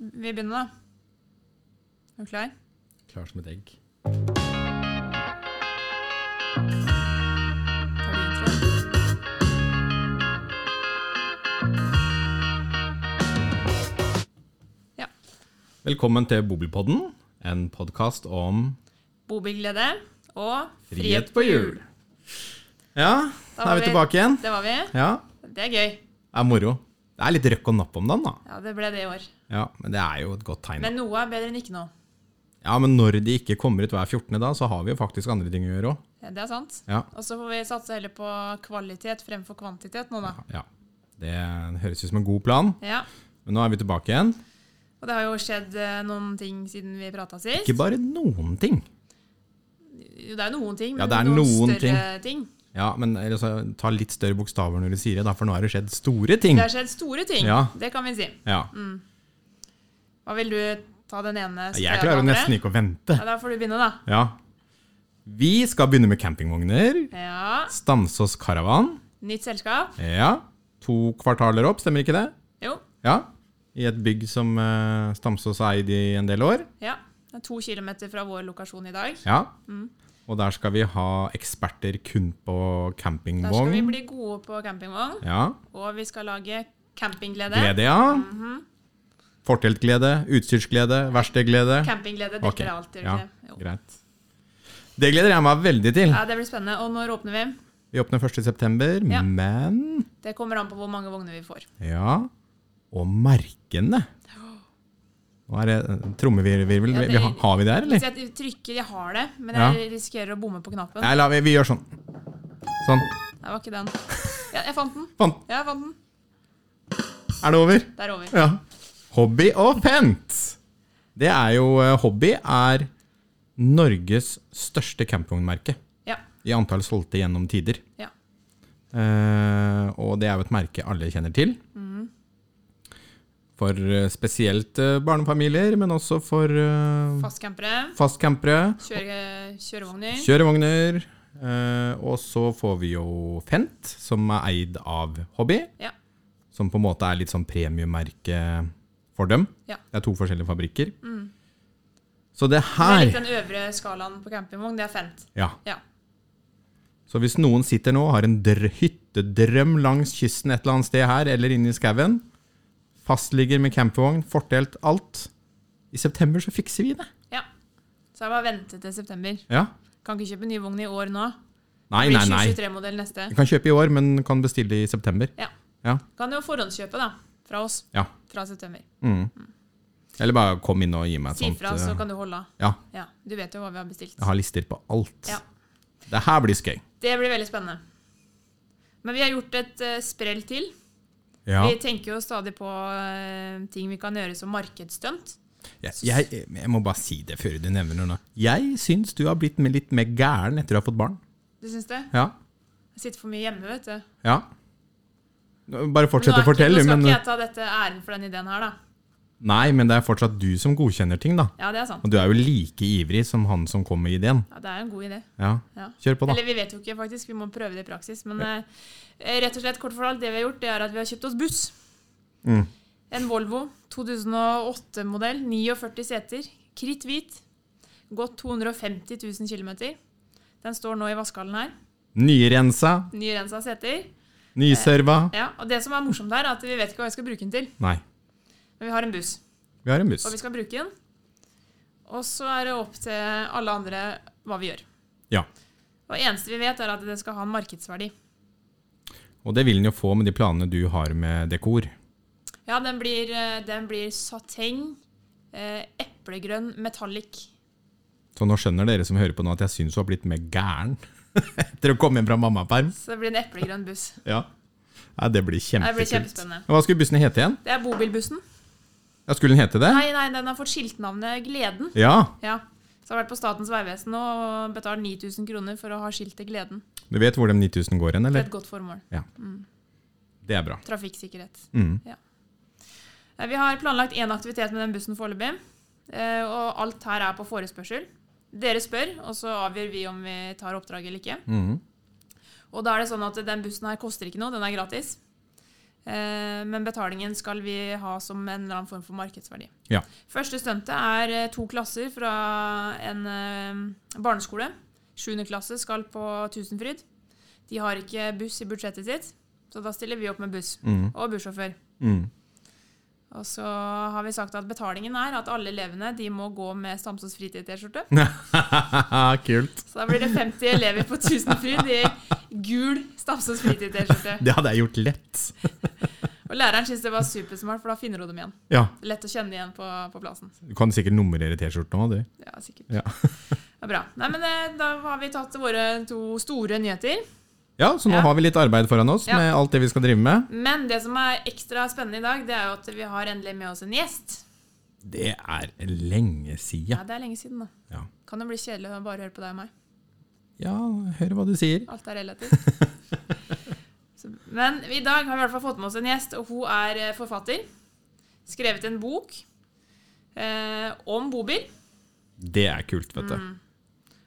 Vi begynner, da. Er du klar? Klar som et egg. Ja. Velkommen til Bobilpodden, en podkast om Bobilglede og frihet på hjul. Ja, Da da er vi vi- tilbake igjen. Det var vi. Ja, Det er gøy. det er moro. Det er litt røkk og napp om dagen, da. Ja, det ble det i år. Ja, Men det er jo et godt tegn. Men noe er bedre enn ikke noe. Ja, men når de ikke kommer ut hver 14., da, så har vi jo faktisk andre ting å gjøre òg. Ja, det er sant. Ja. Og så får vi satse heller på kvalitet fremfor kvantitet nå, da. ja. Det høres ut som en god plan. Ja. Men nå er vi tilbake igjen. Og det har jo skjedd eh, noen ting siden vi prata sist. Ikke bare noen ting. Jo, det er noen ting, Ja, men det er noen, noen større ting. Ja, men altså, ta litt større bokstaver når du sier det, da, for nå har det skjedd store ting. Det har skjedd store ting. Ja. Det kan vi si. Ja. Hva vil du ta den ene? Jeg klarer nesten ikke å vente. Ja, Da får du begynne, da. Ja. Vi skal begynne med campingvogner. Ja. Stamsås Caravan. Nytt selskap. Ja. To kvartaler opp, stemmer ikke det? Jo. Ja. I et bygg som uh, Stamsås har eid i en del år. Ja. Det er to kilometer fra vår lokasjon i dag. Ja. Mm. Og der skal vi ha eksperter kun på campingvogn. Der skal vi bli gode på campingvogn. Ja. Og vi skal lage campingglede. Glede, ja. Mhm. Forteltglede, utstyrsglede, verkstedglede. Campingglede dekker okay. alt. Ja, det? Greit. Det gleder jeg meg veldig til. Ja, det blir spennende. Og når åpner vi? Vi åpner 1.9., Ja. men Det kommer an på hvor mange vogner vi får. Ja. Og merkene. Nå er det trommevirvel. Ja, det- har- vi det her, eller? jeg trykker Jeg har det, men Ja. jeg risikerer å bomme på knappen. Nei, la, vi, vi gjør sånn. Sånn. Det var ikke den. Ja, jeg fant den. Fant. Ja, jeg fant den. Er det over? Det er over. Ja. Hobby og pent! Det er jo eh, Hobby er Norges største campingvognmerke Ja. i antall solgte gjennom tider. ja. Eh, og det er jo et merke alle kjenner til. Mhm. For eh, spesielt eh, barnefamilier, men også for uh, Fastcampere. fastcampere. Kjøre, kjørevogner. Kjørevogner. eh, og så får vi jo Fent, som er eid av Hobby. Ja. Som på en måte er litt sånn premiummerke for dem. Ja. Det er to forskjellige fabrikker. Mm. Så det her Det er litt den øvre skalaen på campingvogn. Det er Fent. Ja. Ja. Så hvis noen sitter nå og har en dr hyttedrøm langs kysten et eller annet sted her, eller inne i skauen, fastligger med campingvogn, fortelt alt I september så fikser vi det. ja. Så jeg bare vente til september. Ja. Kan ikke kjøpe ny vogn i år nå. Nei, nei, nei. 2023-modell neste. Du kan kjøpe i år, men kan bestille i september. Ja. Ja. Kan jo forhåndskjøpe, da. Fra oss. Ja. Fra september. Mm. Eller bare kom inn og gi meg et Si sånt fra, så eh, kan du holde. Ja. Ja, Du vet jo hva vi har bestilt. Jeg har lister på alt. Ja. Det her blir skøy. Det blir veldig spennende. Men vi har gjort et uh, sprell til. Ja. Vi tenker jo stadig på uh, ting vi kan gjøre som markedsstunt. Jeg, jeg, jeg må bare si det før du nevner noe. Jeg syns du har blitt med litt mer gæren etter å ha fått barn. Du syns det? Ja. Jeg sitter for mye hjemme, vet du. ja. Bare fortsett å fortelle. Nå skal Men, ikke jeg ta dette æren for den ideen her, da. nei, men det er fortsatt du som godkjenner ting, da. Ja, det er sant. Og du er jo like ivrig som han som kom med ideen. Ja, Det er en god idé. Ja. Ja. Kjør på, da. Eller vi vet jo ikke, faktisk. Vi må prøve det i praksis. Men eh, rett og slett, kort fortalt, det vi har gjort, det er at vi har kjøpt oss buss. Mm. En Volvo 2008-modell, 49 seter, kritthvit. Gått 250 000 km. Den står nå i vaskehallen her. Nyrensa, Nyrensa seter. Nyserva. Ja, og det som er morsomt her, er at vi vet ikke hva vi skal bruke den til. Nei, Men vi har en buss, vi har en buss. og vi skal bruke den. Og så er det opp til alle andre hva vi gjør. Ja. Og eneste vi vet, er at det skal ha en markedsverdi. Og det vil den jo få med de planene du har med dekor. Ja, den blir, eh, den blir sateng, eh, eplegrønn, metallic. Så nå skjønner dere som hører på nå at jeg syns hun har blitt mer gæren etter å komme hjem fra mammaperm. Så det blir en eplegrønn buss. Ja. Nei, det blir Det blir kjempekult. kjempespennende. Hva skulle bussen hete igjen? Det er bobilbussen. Ja, Skulle den hete det? Nei, nei, den har fått skiltnavnet Gleden. Ja. Ja. Så jeg har vært på Statens vegvesen og betalt 9000 kroner for å ha skiltet Gleden. Du vet hvor de 9000 går hen, Til er et godt formål. Det er bra. Trafikksikkerhet. Mm. Ja. Vi har planlagt én aktivitet med den bussen foreløpig. eh, Og alt her er på forespørsel. Dere spør, og så avgjør vi om vi tar oppdraget eller ikke. Mhm. Og da er det sånn at den bussen her koster ikke noe, den er gratis. Eh, Men betalingen skal vi ha som en eller annen form for markedsverdi. Ja. Første stuntet er eh, to klasser fra en eh, barneskole. Sjuende klasse skal på Tusenfryd. De har ikke buss i budsjettet sitt, så da stiller vi opp med buss Mm. og bussjåfør. Mm. Og så har vi sagt at betalingen er at alle elevene de må gå med Samsons fritid-T-skjorte. Kult. Så da blir det 50 elever på Tusenfryd i gul Samsons fritid-T-skjorte. Det hadde jeg gjort lett. Og læreren syntes det var supersmart, for da finner hun dem igjen. Ja. Lett å kjenne igjen på, på plassen. Du kan sikkert nummerere T-skjortene òg, du. Ja, sikkert. Ja. Det er bra. Nei, men eh, Da har vi tatt våre to store nyheter. Ja, så nå Ja. har vi litt arbeid foran oss Ja. med alt det vi skal drive med. Men det som er ekstra spennende i dag, det er jo at vi har endelig med oss en gjest. Det er lenge siden. Ja. Det er lenge siden, da. Ja. Kan jo bli kjedelig å bare høre på deg og meg. ja, hør hva du sier. Alt er relativt. Så, men i dag har vi i hvert fall fått med oss en gjest, og hun er eh, forfatter. Skrevet en bok eh, om bobil. Det er kult, vet du. Mm.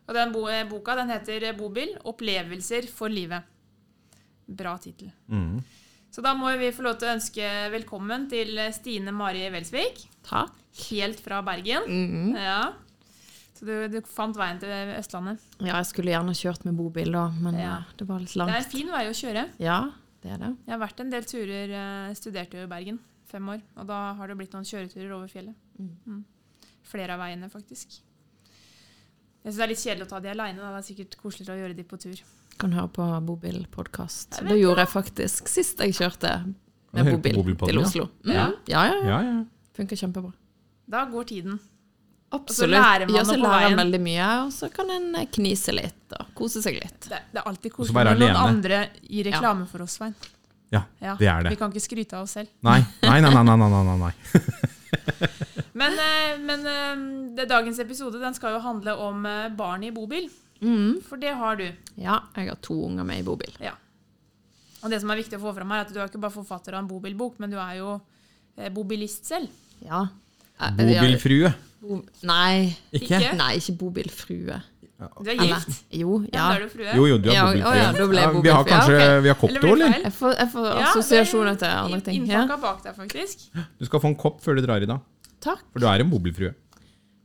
Og den bo eh, boka den heter eh, Bobil opplevelser for livet. Bra tittel. Mm. Så da må vi få lov til å ønske velkommen til eh, Stine Mari Welsvik. Takk. Helt fra Bergen. Mhm. Ja. Så du, du fant veien til Østlandet. Ja, jeg skulle gjerne kjørt med bobil, da, men Ja. det var litt langt. Det er en fin vei å kjøre. Ja, det er det. Jeg har vært en del turer, studerte jo i Bergen fem år, og da har det blitt noen kjøreturer over fjellet. Mm. Flere av veiene, faktisk. Jeg synes det er litt kjedelig å ta de aleine. Det er sikkert koseligere å gjøre de på tur. Kan høre på bobilpodkast. Det gjorde jeg faktisk sist jeg kjørte med bobil til ja. Oslo. Mm. Ja. Ja, ja, ja. Ja. Funker kjempebra. Da går tiden. Absolutt. lærer man ja, så lærer man veldig mye, og så kan en eh, knise litt og kose seg litt. Det, det er alltid koselig når noen andre gir reklame for oss, Svein. Ja, Ja, det er det. Vi kan ikke skryte av oss selv. Nei, nei, nei, nei, nei, nei, nei. Men, eh, men eh, det, dagens episode den skal jo handle om eh, barn i bobil. Mm. For det har du. Ja, jeg har to unger med i bobil. Og det som er viktig å få fram her, er at du er ikke bare forfatter av en bobilbok, men du er jo bobilist selv. Ja. Bobilfrue. bo- Nei. Ikke? Nei, ikke bobilfrue. Du er Eller- gift. Jo, Ja, ja. er du frue. Jo, jo, du er Ja, bobilfrue. ja, vi har kanskje vi har kopp Eller til, eller? Jeg får, jeg får assosiasjoner til andre ting. Ja. Innpakka bak deg, faktisk. Du skal få en kopp før du drar i dag. Takk. For du er en bobilfrue.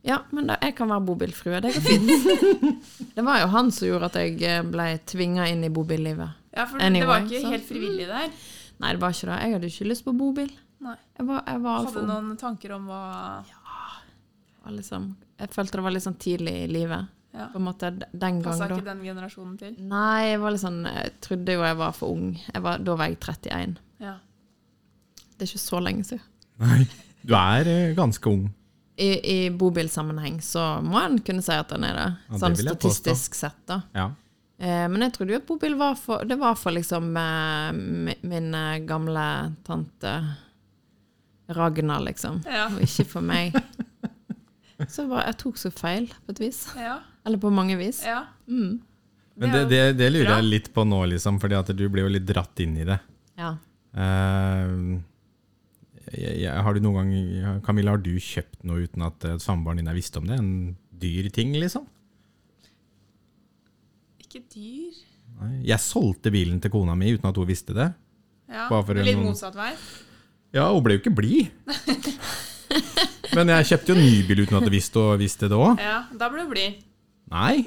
Ja, men da, jeg kan være bobilfrue. Det går fint. det var jo han som gjorde at jeg eh, ble tvinga inn i bobillivet. Ja, for Anyway, det var ikke så- helt frivillig der. Nei, det var ikke det. Jeg hadde ikke lyst på bobil. Nei. Jeg var, jeg var Hadde du noen tanker om hva Ja. Liksom, jeg følte det var litt sånn tidlig i livet. ja, På en måte den gang Passa ikke den generasjonen til. Nei, jeg var litt sånn Jeg trodde jo jeg var for ung. Jeg var, da var jeg 31. Ja. Det er ikke så lenge siden. Nei. Du er eh, ganske ung. I, i bobilsammenheng så må en kunne si at den er det. Ja, det sånn statistisk sett, da. Ja. Eh, men jeg trodde jo at bobil var for Det var for liksom eh, min gamle tante Ragna, liksom. Ja. Og ikke for meg. Så var, jeg tok så feil, på et vis. Ja. Eller på mange vis. ja. Mm. Men det, det, det lurer bra. jeg litt på nå, liksom, fordi at du ble jo litt dratt inn i det. Ja. Eh, jeg, jeg, har du noen gang Camilla, har du kjøpt noe uten at eh, samboeren din har visst om det? En dyr ting, liksom? Ikke dyr. Nei. Jeg solgte bilen til kona mi uten at hun visste det. Ja. Litt noen- motsatt vei. Ja, hun ble jo ikke blid. Men jeg kjøpte jo ny bil uten at hun visste, og visste det òg. Ja, da ble du blid. Nei.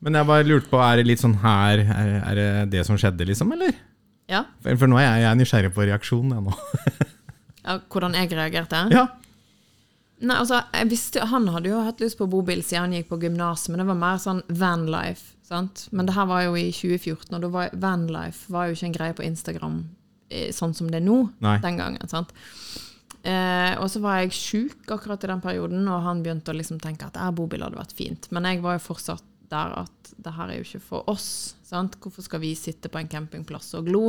Men jeg bare lurte på, er det litt sånn her Er, er det det som skjedde, liksom, eller? Ja. For, for nå er jeg, jeg er nysgjerrig på reaksjonen, ja hvordan jeg reagerte? Ja. Nei, altså, jeg visste, Han hadde jo hatt lyst på bobil siden han gikk på gymnaset, men det var mer sånn vanlife. sant? Men det her var jo i 2014, og da var vanlife var jo ikke en greie på Instagram eh, sånn som det er nå Nei. den gangen. sant? Eh, og så var jeg sjuk akkurat i den perioden, og han begynte å liksom tenke at bobil hadde vært fint. Men jeg var jo fortsatt der at det her er jo ikke for oss. sant? Hvorfor skal vi sitte på en campingplass og glo?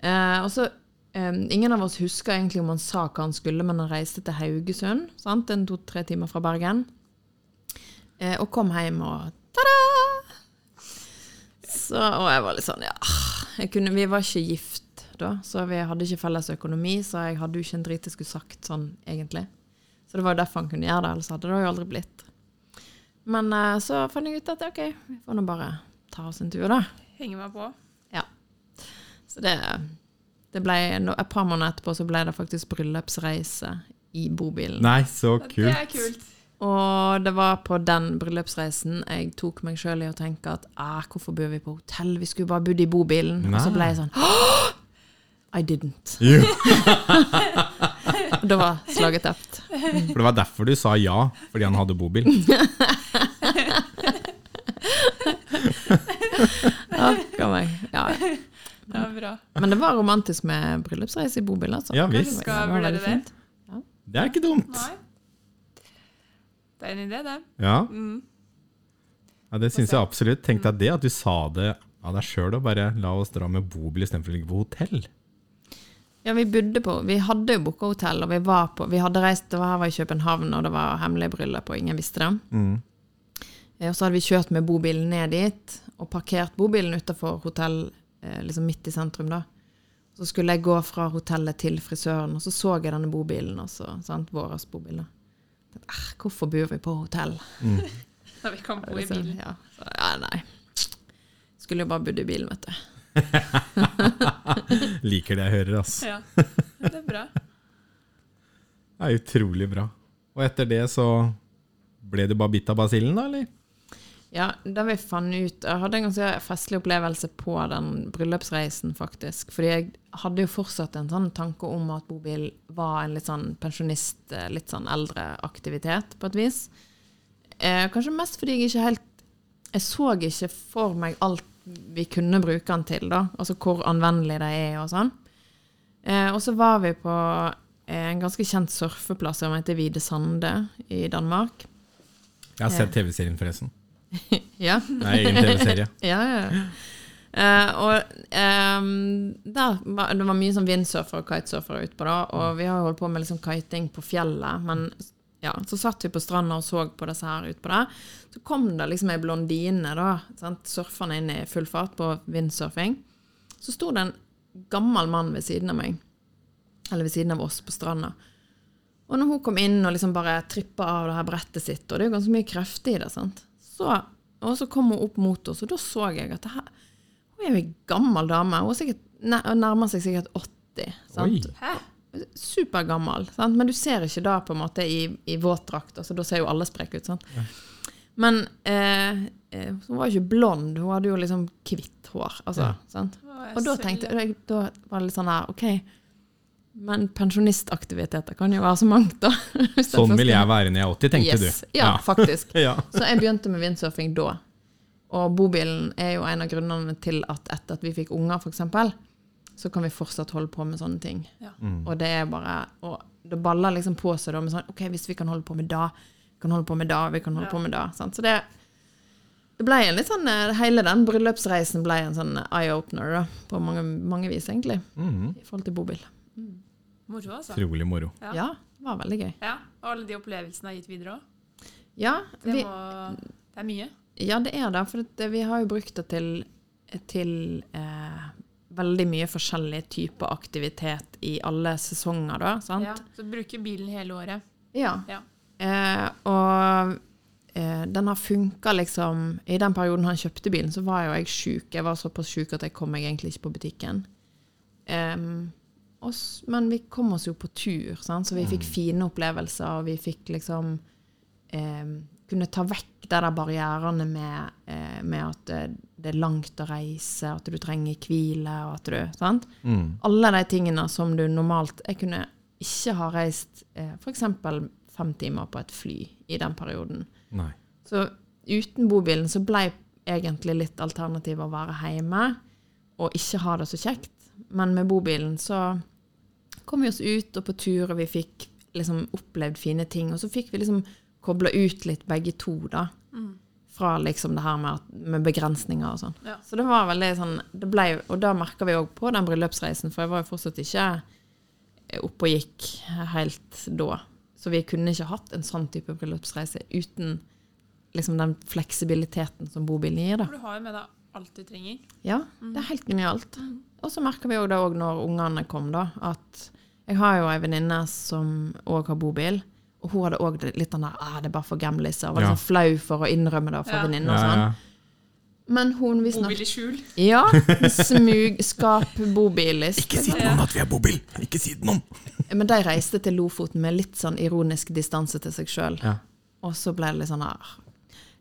Eh, og så eh, Ingen av oss husker egentlig om han sa hva han skulle, men han reiste til Haugesund, sant? en to-tre timer fra Bergen, eh, og kom hjem og ta-da! Så, og jeg var litt sånn, ja kunne, Vi var ikke gift da, så vi hadde ikke felles økonomi, så jeg hadde jo ikke en drit jeg skulle sagt sånn, egentlig. Så det var jo derfor han kunne gjøre det, ellers hadde det jo aldri blitt. Men eh, så fant jeg ut at ok, vi får nå bare ta oss en tur, da. Henge meg på. Ja. Så det Det ble, et par måneder etterpå så ble det faktisk bryllupsreise i bobilen. Nei, så kult. Det er kult. Og det var på den bryllupsreisen jeg tok meg sjøl i å tenke at ah, hvorfor bor vi på hotell, vi skulle bare bodd i bobilen. Og så ble jeg sånn «Åh! I didn't. Da var slaget tapt. for det var derfor du sa ja, fordi han hadde bobil. Akkurat meg. Ja. Det var bra. Men det var romantisk med bryllupsreise i bobil, altså. Ja, visst. Skal det var vurdere det. fint. Det er ikke dumt. Nei. Det er en idé, det. Ja, Mm. ja det syns jeg absolutt. Tenk deg det, at du sa det av deg sjøl og bare la oss dra med bobil istedenfor å ligge på hotell. Ja, vi bodde på Vi hadde jo booka hotell, og vi var på Vi hadde reist Det var her var i København, og det var hemmelig bryllup, og ingen visste det. Mm. Eh, Og så hadde vi kjørt med bobilen ned dit, og parkert bobilen utafor hotell, eh, liksom midt i sentrum, da. Så skulle jeg gå fra hotellet til frisøren, og så så jeg denne bobilen, Også, sant, Våres bobil. "Ah, Hvorfor bor vi på hotell? Da vi kan bo i Liksom, bilen. Ja, så, ja, nei. Skulle jo bare bodd i bilen, vet du. Liker det jeg hører, altså. Ja. Det er bra. Det er utrolig bra. Og etter det så ble du bare bitt av basillen, da, eller? Ja, da vi fant ut Jeg hadde en ganske festlig opplevelse på den bryllupsreisen, faktisk. Fordi jeg hadde jo fortsatt en sånn tanke om at bobil var en litt sånn pensjonist, eh, litt sånn eldre aktivitet, på et vis. Eh, kanskje mest fordi jeg ikke helt Jeg så ikke for meg alt vi kunne bruke den til, da. Altså hvor anvendelig det er og sånn. Eh, og så var vi på eh, en ganske kjent surfeplass som heter Vide Sande i Danmark. Jeg har sett TV-serien, forresten. Ja. Det er egen TV-serie. Ja, ja. Eh, og ehm, der var, det var mye sånn vindsurfere og kitesurfere utpå da, og vi har holdt på med liksom kiting på fjellet, men ja, så satt vi på stranda og så på disse her utpå der. Så kom det liksom ei blondine, da, sant, surfende inn i full fart på windsurfing. Så sto det en gammel mann ved siden av meg, eller ved siden av oss på stranda. Og når hun kom inn og liksom bare trippa av det her brettet sitt, og det er jo ganske mye krefter i det, sant? Så, og så kom hun opp mot oss, og da så jeg at det her, hun er jo ei gammel dame. Hun er sikkert, nærmer seg sikkert 80. Sant? Oi. Hæ? Supergammel. Sant? Men du ser ikke da på en måte i, i våtdrakt. Altså, da ser jo alle spreke ut. Sant? Men eh, eh, hun var jo ikke blond, hun hadde jo liksom hvitt hår. Altså, Ja. sant? Og da tenkte jeg, da var det litt sånn her, ok, men pensjonistaktiviteter kan jo være så mangt, da. Sånn vil jeg være når jeg er 80, tenkte yes. Ja, faktisk. Ja. Så jeg begynte med windsurfing da. Og bobilen er jo en av grunnene til at etter at vi fikk unger, f.eks., så kan vi fortsatt holde på med sånne ting. Ja. Og det er bare Og det baller liksom på seg da med sånn OK, hvis vi kan holde på med da, vi kan holde på med da, vi kan holde Ja. på med da. Sant? Så det det ble en litt sånn eh, Hele den bryllupsreisen ble en sånn eye-opener da, på mange, mange vis, egentlig, Mhm. i forhold til bobil. Moro, altså. Trolig moro. Ja. Ja, det var veldig gøy. Ja, Og alle de opplevelsene har gitt videre òg. Ja, Det, vi, må- det er mye. Ja, det er det. For det, vi har jo brukt det til, til eh, veldig mye forskjellig type aktivitet i alle sesonger, da. Sant? Ja, så bruker bilen hele året. Ja. Ja. Eh, og eh, den har funka liksom I den perioden han kjøpte bilen, så var jo jeg sjuk. Jeg var såpass sjuk at jeg kom meg egentlig ikke på butikken. Um, oss, men vi kom oss jo på tur, sant? så vi fikk fine opplevelser, og vi fikk liksom em, kunne ta vekk de der barrierene med, eh, med at det, det er langt å reise, at du trenger hvile, og at du sant? Mm. Alle de tingene som du normalt Jeg kunne ikke ha reist eh, f.eks. fem timer på et fly i den perioden. Nei. Så uten bobilen så ble egentlig litt alternativet å være hjemme og ikke ha det så kjekt. Men med bobilen så kom vi oss ut og på tur, og vi fikk liksom opplevd fine ting. Og så fikk vi liksom kobla ut litt begge to, da. Fra liksom det her med, med begrensninger og sånn. Ja. Så det var veldig sånn det ble, Og da merka vi òg på den bryllupsreisen, for jeg var jo fortsatt ikke oppe og gikk helt da. Så vi kunne ikke hatt en sånn type bryllupsreise uten liksom den fleksibiliteten som bobilen gir. da. For du har jo med deg alt du trenger. Ja, det er helt genialt. Og så merker vi jo det òg når ungene kom, da, at jeg har jo ei venninne som òg har bobil. Og hun hadde òg litt den der ah, 'det er bare for gamliser'. Var litt Ja. sånn flau for å innrømme det for Ja. venninner og sånn. Men hun visstnok Bobil i skjul. Ja. Smugskap-bobilist. Ikke si til noen at vi er bobil! Ikke si til noen! Men de reiste til Lofoten med litt sånn ironisk distanse til seg sjøl. Ja. Og så ble det litt sånn her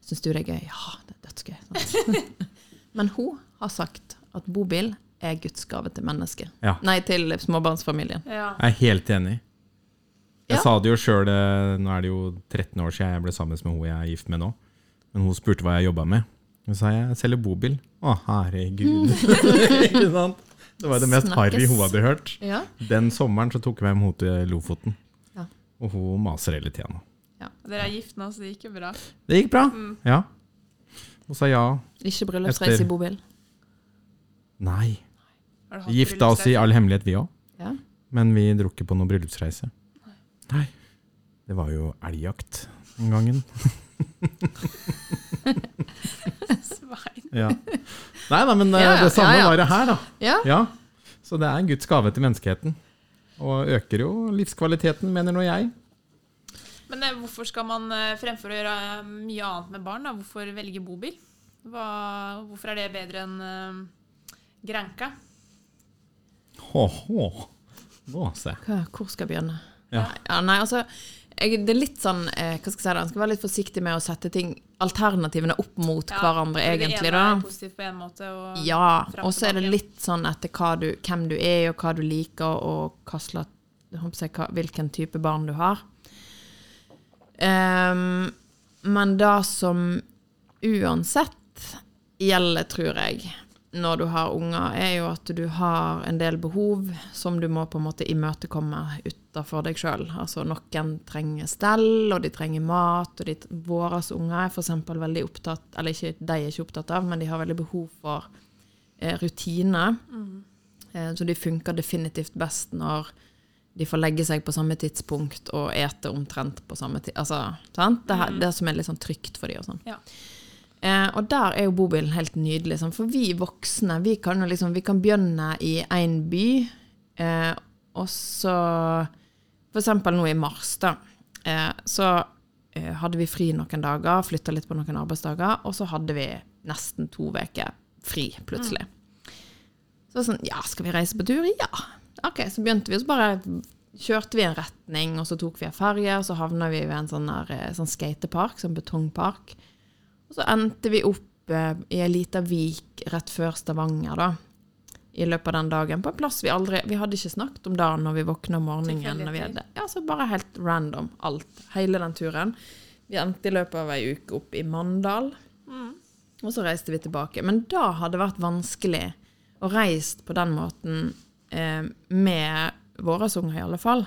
Syns du det er gøy? Ja, det er dødsgøy. Men hun har sagt at bobil er Guds gave til mennesket. Ja. Nei, til småbarnsfamilien. Ja. Jeg er helt enig. Jeg Ja. sa det jo sjøl, nå er det jo 13 år siden jeg ble sammen med hun jeg er gift med nå. Men hun spurte hva jeg jobba med. Så sa jeg jeg selger bobil. Å, herregud. Ikke sant? Det var det mest harry hun hadde hørt. Ja. Den sommeren så tok vi med henne til Lofoten. Ja. Og hun maser hele tida nå. Dere er gift nå, så det gikk jo bra. Det gikk bra. Mm. Ja. Hun sa ja. Ikke bryllupsreise Etter- i bobil. Nei. Gifta oss i all hemmelighet, vi òg. Ja. Men vi dro ikke på noen bryllupsreise. Nei. Det var jo elgjakt den gangen. Svein. Ja. Nei da, men eh, Ja, ja, det samme ja, ja. var det her, da. ja. Ja. Så det er en Guds gave til menneskeheten. Og øker jo livskvaliteten, mener nå jeg. Men eh, hvorfor skal man eh, fremfor å gjøre mye annet med barn, da, hvorfor velge bobil? Hva, hvorfor er det bedre enn uh, Granka? Hå-hå. Nå, se. Hva, hvor skal jeg begynne? Ja. Ja, nei, altså, jeg, det er litt sånn eh, Hva skal jeg si da? En skal være litt forsiktig med å sette ting alternativene opp mot hverandre, fordi egentlig. Det ene er positivt på en måte, og Ja, og så er det litt sånn etter hva du, hvem du er, og hva du liker, og hva slags, jeg hva, hvilken type barn du har. Um, men det som uansett gjelder, tror jeg, når du har unger, er jo at du har en del behov som du må på en måte imøtekomme utenfor deg sjøl. Altså noen trenger stell, og de trenger mat, og de, våre unger er f.eks. veldig opptatt Eller ikke, de er ikke opptatt av, men de har veldig behov for eh, rutiner. Eh, så de funker definitivt best når de får legge seg på samme tidspunkt og ete omtrent på samme tid. Altså, sant? Det, her, det som er litt sånn trygt for dem og sånn. Ja. Eh, og der er jo bobilen helt nydelig. Sånn, for vi voksne vi kan liksom, vi kan begynne i én by, eh, og så eksempel nå i mars, da. Eh, så eh, hadde vi fri noen dager, flytta litt på noen arbeidsdager, og så hadde vi nesten to uker fri plutselig. Så sånn, ja, skal vi reise på tur? Ja. Ok, så begynte vi, og så bare kjørte vi en retning, og så tok vi en ferge, og så havna vi ved en sånn, der, eh, sånn skatepark, sånn betongpark. Så endte vi opp eh, i ei lita vik rett før Stavanger, da. I løpet av den dagen. På en plass vi aldri Vi hadde ikke snakket om dagen når vi våkna om morgenen. Vi hadde, ja, så bare helt random. Alt. Hele den turen. Vi endte i løpet av ei uke opp i Mandal. Og så reiste vi tilbake. Men da hadde det vært vanskelig å reise på den måten eh, med våre unger, i alle fall.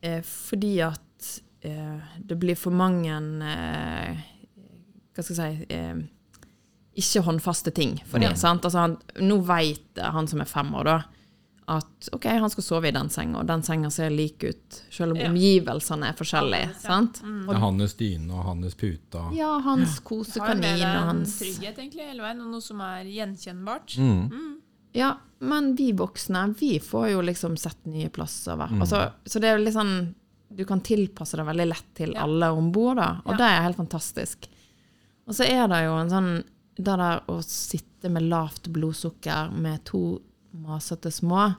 Eh, fordi at eh, det blir for mange eh, Hva skal jeg si eh, Ikke håndfaste ting for dem. sant? Altså han, nå vet han som er fem år, da, at OK, han skal sove i den senga, og den senga ser lik ut, selv om Ja. omgivelsene er forskjellige. Ja. sant? Det er hans dyne og hans pute. Ja, hans kosekanin og hans trygghet, egentlig, hele veien, og noe som er gjenkjennbart. Mm. Ja, men vi voksne, vi får jo liksom sett nye plasser. hver- Altså, så det er jo litt sånn Du kan tilpasse det veldig lett til Ja. alle om bord, da. Og Ja. det er helt fantastisk. Og så er det jo en sånn Det der å sitte med lavt blodsukker med to masete små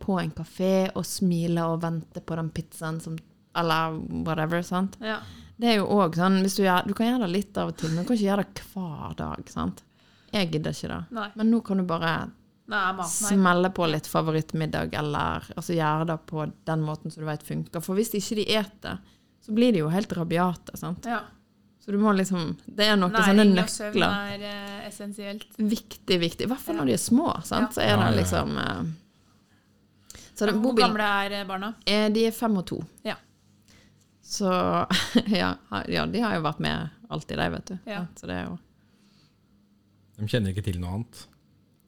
på en kafé og smile og vente på den pizzaen som Eller whatever, sant. Ja. Det er jo òg sånn du, gjør, du kan gjøre det litt av og til, men du kan ikke gjøre det hver dag. sant? Jeg gidder ikke det. Nei. Men nå kan du bare Nei, mat, nei. smelle på litt favorittmiddag, eller altså gjøre det på den måten som du vet funker. For hvis ikke de eter, så blir de jo helt rabiate. sant? Ja. Så du må liksom Det er noen sånne nøkler. Næring og søvn er eh, essensielt. Viktig, viktig. I hvert fall når de er små. sant? Så er Ja, det ja, liksom eh, Så det, Hvor gamle er eh, barna? eh, De er fem og to. Ja. Så ja, ja, de har jo vært med alltid, de, vet du. Ja. Så det er jo De kjenner ikke til noe annet.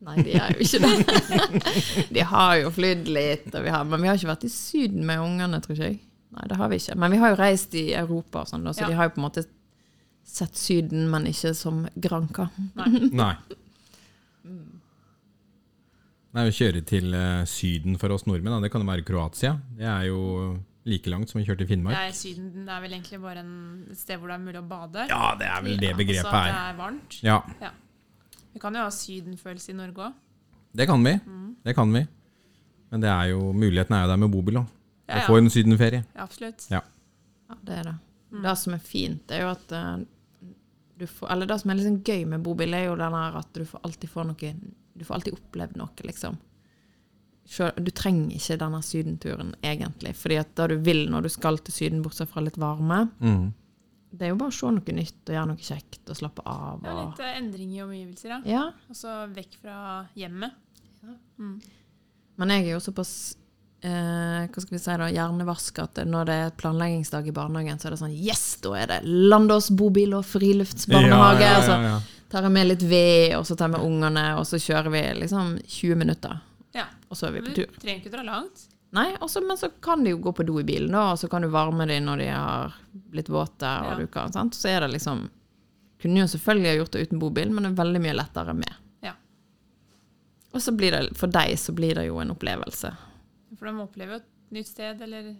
Nei, de er jo ikke det. De har jo flydd litt, og vi har, men vi har ikke vært i Syden med ungene, tror ikke jeg. Nei, det har vi ikke. Men vi har jo reist i Europa, og sånn, da, så Ja. de har jo på en måte sett Syden, men ikke som Granka. Nei. Nei, Å kjøre til eh, Syden for oss nordmenn, da, det kan jo være Kroatia. Det er jo like langt som å kjøre til Finnmark. Nei, Syden er vel egentlig bare en, et sted hvor det er mulig å bade. Ja, det er vel det Ja, begrepet Så at det er. varmt. Ja. Ja. Vi kan jo ha sydenfølelse i Norge òg. Det kan vi. Mm. Det kan vi. Men det er jo, muligheten er jo der med bobil òg. Ja, Å ja. få en sydenferie. ja, absolutt. Ja. Ja, det er det. Mm. Det som er fint, er jo at du får Eller det som er sånn gøy med bobil, er jo den her at du får alltid får noe Du får alltid opplevd noe, liksom. Du trenger ikke denne sydenturen, egentlig. Fordi at det du vil når du skal til Syden, bortsett fra litt varme, Mm. det er jo bare å se noe nytt og gjøre noe kjekt og slappe av. Ja, litt eh, endring i omgivelser, ja. Og så vekk fra hjemmet. Mm. Men jeg er jo såpass eh, hva skal vi si da, hjernevask at når det er planleggingsdag i barnehagen, så er det sånn Yes, da er det Landås bobil og friluftsbarnehage. Ja, ja, ja, så tar jeg med litt ved, og så tar jeg med ungene, og så kjører vi liksom 20 minutter. Ja. Og så er vi på tur. trenger ikke dra langt. Nei, også, Men så kan de jo gå på do i bilen, da, og så kan du varme dem når de har blitt våte. og Ja. du kan, sant? Så er det liksom Kunne jo selvfølgelig ha gjort det uten bobil, men det er veldig mye lettere med. Ja. Og så blir det, for deg så blir det jo en opplevelse. For de opplever jo et nytt sted, eller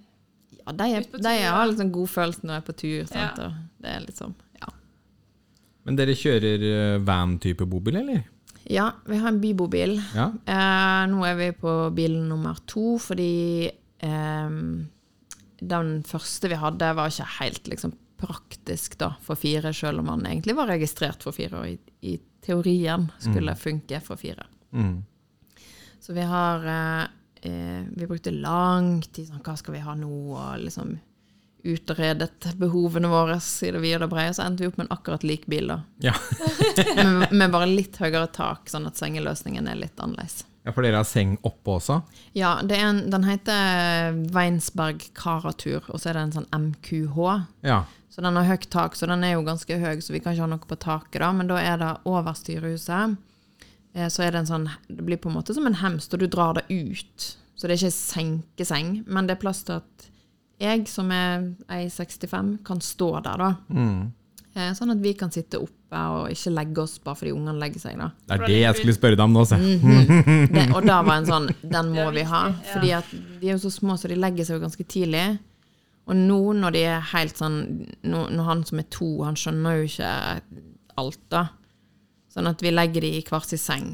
Ja, de, er, de har liksom godfølelse når de er på tur. Sant? Ja. Og det er liksom, ja. Men dere kjører eh, van-type bobil, eller? ja, vi har en bybobil. Ja. Eh, nå er vi på bil nummer to, fordi eh, den første vi hadde, var ikke helt liksom, praktisk da, for fire, selv om han egentlig var registrert for fire, og i, i teorien skulle funke for fire. Mm. Så vi har eh, eh, Vi brukte lang tid sånn Hva skal vi ha nå? Og liksom utredet behovene våre i det vide og brede. Så endte vi opp med en akkurat lik bil, da. Ja. med, med bare litt høyere tak, sånn at sengeløsningen er litt annerledes. ja, for dere har seng oppe også? Ja, det en, den heter Weinsberg Karatur, og så er det en sånn MQH. Ja. Så den har høyt tak, så den er jo ganske høy, så vi kan ikke ha noe på taket, da. Men da er det over styrehuset. Eh, Så er det en sånn Det blir på en måte som en hemst, og du drar det ut. Så det er ikke senkeseng, men det er plass til at jeg, som er 65 kan stå der, da. Mm. Eh, Sånn at vi kan sitte oppe og ikke legge oss bare fordi ungene legger seg, da. Det er det jeg skulle spørre deg om nå, se. Det, og da var en sånn Den må vi ha. Fordi at de er jo så små, så de legger seg jo ganske tidlig. Og nå når de er helt sånn nå, Når han som er to, han skjønner jo ikke alt, da. Sånn at vi legger de i hver sin seng.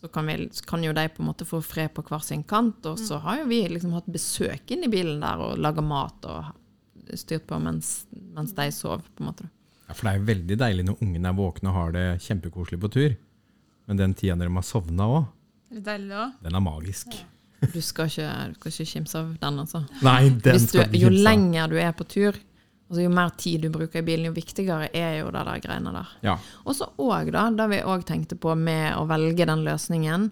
Så kan, vi, så kan jo de på en måte få fred på hver sin kant. Og så har jo vi liksom hatt besøk inn i bilen der og laga mat og styrt på mens, mens de sov, på en måte. Ja, for det er jo veldig deilig når ungene er våkne og har det kjempekoselig på tur. Men den tida når de har sovna òg, den er magisk. Du skal ikke, du skal ikke kimse av den, altså. Nei, den du, skal du, jo kimse av. lenger du er på tur, altså jo mer tid du bruker i bilen, jo viktigere er jo det der greiene der. Ja. Og så òg, da, det vi òg tenkte på med å velge den løsningen,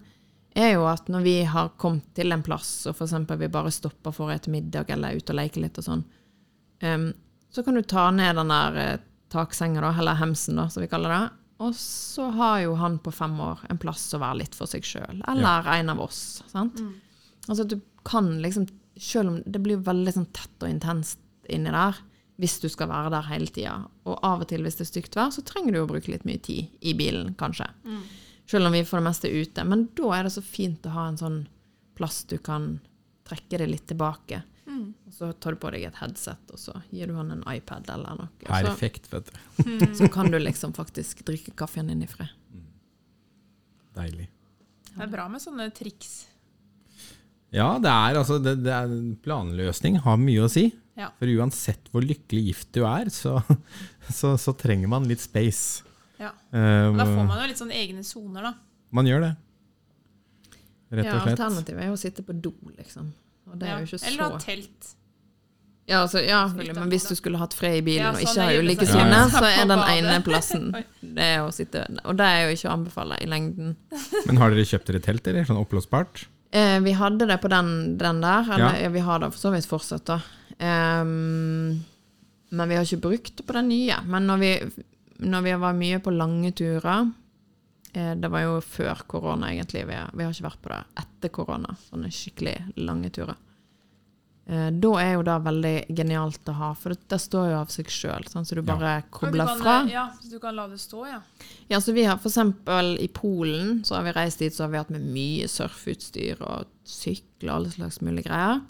er jo at når vi har kommet til en plass, og f.eks. vi bare stopper for et middag eller er ute og leker litt og sånn, um, så kan du ta ned den der eh, taksenga, da, eller hemsen, da, som vi kaller det. Og så har jo han på fem år en plass å være litt for seg sjøl, eller en av oss. sant? Altså at du kan liksom Selv om det blir veldig sånn tett og intenst inni der, hvis du skal være der hele tida. Og av og til hvis det er stygt vær, så trenger du å bruke litt mye tid i bilen, kanskje. Selv om vi for det meste er ute. Men da er det så fint å ha en sånn plass du kan trekke det litt tilbake. Og så tar du på deg et headset, og så gir du han en iPad eller noe. Så, Perfekt, vet du. så kan du liksom faktisk drikke kaffen din i fred. Deilig. Det er bra med sånne triks. Ja, det er altså det, det er, Planløsning har mye å si. Ja. For uansett hvor lykkelig gift du er, så, så, så trenger man litt space. Ja. Um, da får man jo litt sånn egne soner, da. man gjør det. Rett Ja, og slett. Alternativet er jo å sitte på do, liksom. Og det er Ja. jo ikke så Eller ha telt. Ja, altså, ja, men hvis du skulle hatt fred i bilen Ja, og sånn ikke har ulike soner, så er den ene plassen det er å sitte Og det er jo ikke å anbefale i lengden. Men har dere kjøpt dere telt, eller? Sånn oppblåsbart? Eh, vi hadde det på den, den der, eller Ja. ja. vi har det for så vidt fortsatt, da. Ehm, men vi har ikke brukt det på den nye. Men når vi, når vi var mye på lange turer eh, Det var jo før korona, egentlig. Vi har, vi har ikke vært på det etter korona. Sånne skikkelig lange turer. Eh, da er jo det veldig genialt å ha, for det, det står jo av seg sjøl, så du bare du kobler kan, fra. Ja, så du kan la det stå, ja. Ja, så vi har for eksempel i Polen, så har vi reist dit, så har vi hatt med mye surfeutstyr og sykler og alle slags mulige greier.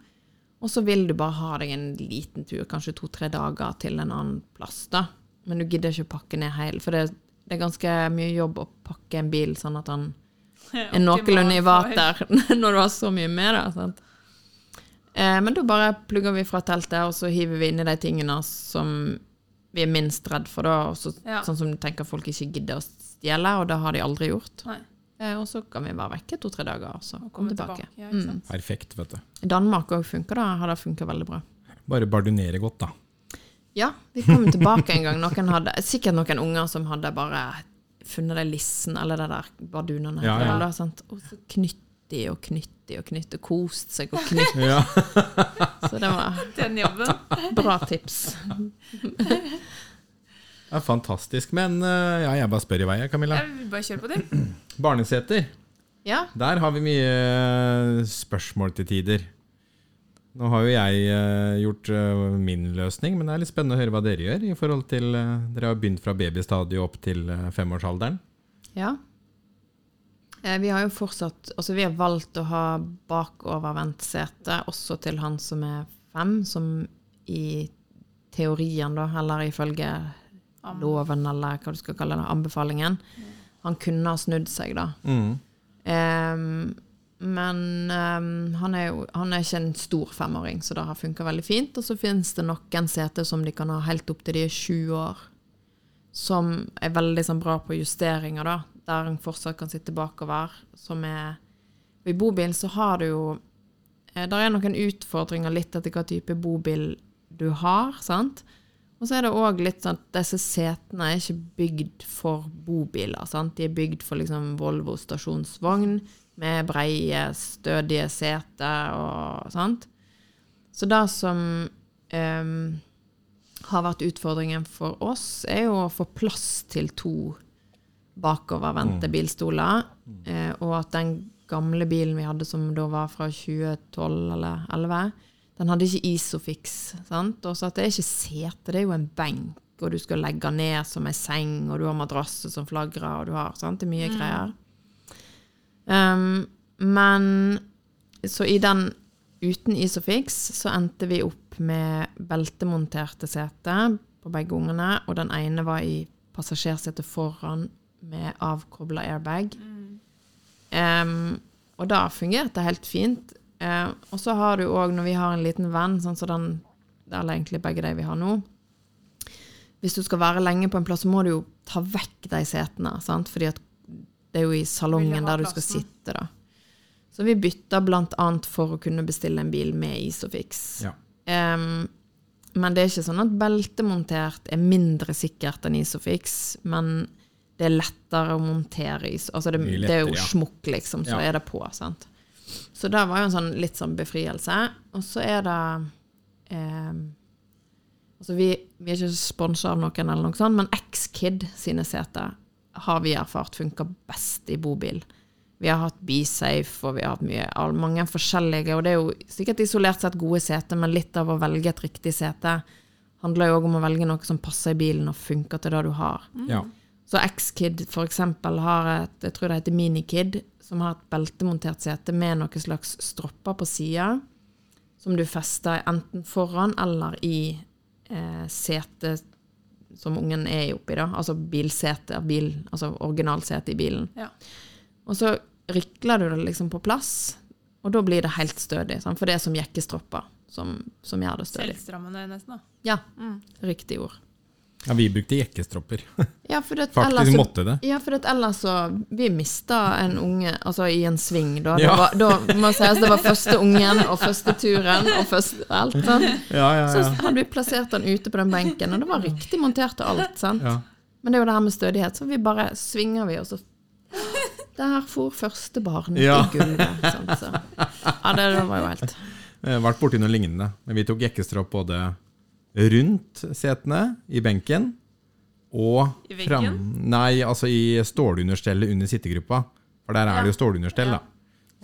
Og så vil du bare ha deg en liten tur, kanskje to-tre dager til en annen plass, da. Men du gidder ikke å pakke ned hele, for det, det er ganske mye jobb å pakke en bil sånn at han er noenlunde i vater når du har så mye med deg. Sant? Eh, men da bare plugger vi fra teltet, og så hiver vi inn i de tingene som vi er minst redd for, da. Også, Ja. Sånn som du tenker folk ikke gidder å stjele, og det har de aldri gjort. Nei. Eh, og så kan vi være vekke to-tre dager, og så Og komme tilbake. tilbake. Ja, ikke Mm. Perfekt, vet du. Danmark òg funker da. har det funka veldig bra. Bare bardunere godt, da. Ja, vi kom tilbake en gang. Noen hadde, sikkert noen unger som hadde bare funnet det lissen, eller det der bardunene. Ja, ja. Eller, sant? Og så knytt de og knytt de og knytt og kost seg og knytt. Ja. Så det var Den jobben. bra tips. Er fantastisk. Men eh, ja, jeg bare spør i vei, Camilla. Jeg vil bare kjøre på det. Barneseter. Ja. Der har vi mye eh, spørsmål til tider. Nå har jo jeg eh, gjort min løsning, men det er litt spennende å høre hva dere gjør. i forhold til, Dere har begynt fra babystadiet opp til femårsalderen. ja. Eh, Vi har jo fortsatt Altså, vi har valgt å ha bakovervendt sete også til han som er fem, som i teorien, da, eller ifølge loven, eller hva du skal kalle det, anbefalingen. Han kunne ha snudd seg, da. Mm. Um, men um, han, er jo, han er ikke en stor femåring, så det har funka veldig fint. Og så finnes det noen seter som de kan ha helt opp til de er sju år, som er veldig sånn, bra på justeringer, da, der en fortsatt kan sitte bakover. Som er I bobil så har du jo eh, Der er noen utfordringer litt etter hva type bobil du har, sant? Og så er det òg litt sånn at disse setene er ikke bygd for bobiler. Sant? De er bygd for liksom Volvo stasjonsvogn med breie, stødige seter og sånt. Så det som um, har vært utfordringen for oss, er jo å få plass til to bakovervendte bilstoler, eh, og at den gamle bilen vi hadde, som da var fra 2012 eller 2011, den hadde ikke Isofix. Sant? Og så at det er ikke sete, det er jo en benk, og du skal legge ned som ei seng, og du har madrasser som flagrer, og du har sant? Det er mye greier. Um, men så i den uten Isofix så endte vi opp med beltemonterte seter på begge ungene, og den ene var i passasjersetet foran med avkobla airbag. Um, og da fungerte det helt fint. Eh, og så har du òg, når vi har en liten venn, sånn som den Eller egentlig begge de vi har nå Hvis du skal være lenge på en plass, så må du jo ta vekk de setene. Sant? Fordi at det er jo i salongen der du skal sitte, da. Så vi bytta annet for å kunne bestille en bil med Isofix. Ja. Um, men det er ikke sånn at beltemontert er mindre sikkert enn Isofix, men det er lettere å montere is. Altså det, Mye det er jo lettere, ja. smukk, liksom, så Ja. er det på. sant? Så det var jo en sånn litt sånn befrielse. Og så er det eh, Altså vi, vi er ikke sponsa av noen, eller noe sånt, men X-Kid sine seter har vi erfart funker best i bobil. Vi har hatt BeSafe, og vi har hatt mye, mange forskjellige, og det er jo sikkert isolert sett gode seter, men litt av å velge et riktig sete handler jo òg om å velge noe som passer i bilen og funker til det du har. ja. Så X-Kid eksempel har et, jeg tror det heter Minikid, som har et beltemontert sete med noen slags stropper på sida, som du fester enten foran eller i eh, setet som ungen er oppi, da. Altså bilsete, bil, altså originalsete i bilen. Ja. Og så rykler du det liksom på plass, og da blir det helt stødig. Sant? For det er som jekkestropper som, som gjør det stødig. Selvstrammende, nesten. da. Ja, Mm. riktig ord. Ja, vi brukte jekkestropper. Ja, Faktisk ellers måtte det. Ja, for ellers så Vi mista en unge altså i en sving, da. Ja. Var, da må sies det var første ungen og første turen og første alt. Sånn. Ja, ja, Så hadde vi plassert den ute på den benken, og det var riktig montert og alt. Sant? ja. Men det er jo det her med stødighet, så vi bare svinger vi, og så Der for første barn Ja. i gulvet. Sant? Så. Ja, det, det var jo helt Jeg har vært borti noe lignende. Men vi tok jekkestropp både rundt setene, i benken, og I fram... Nei, altså i stålunderstellet under sittegruppa. For der er det jo stålunderstell, da.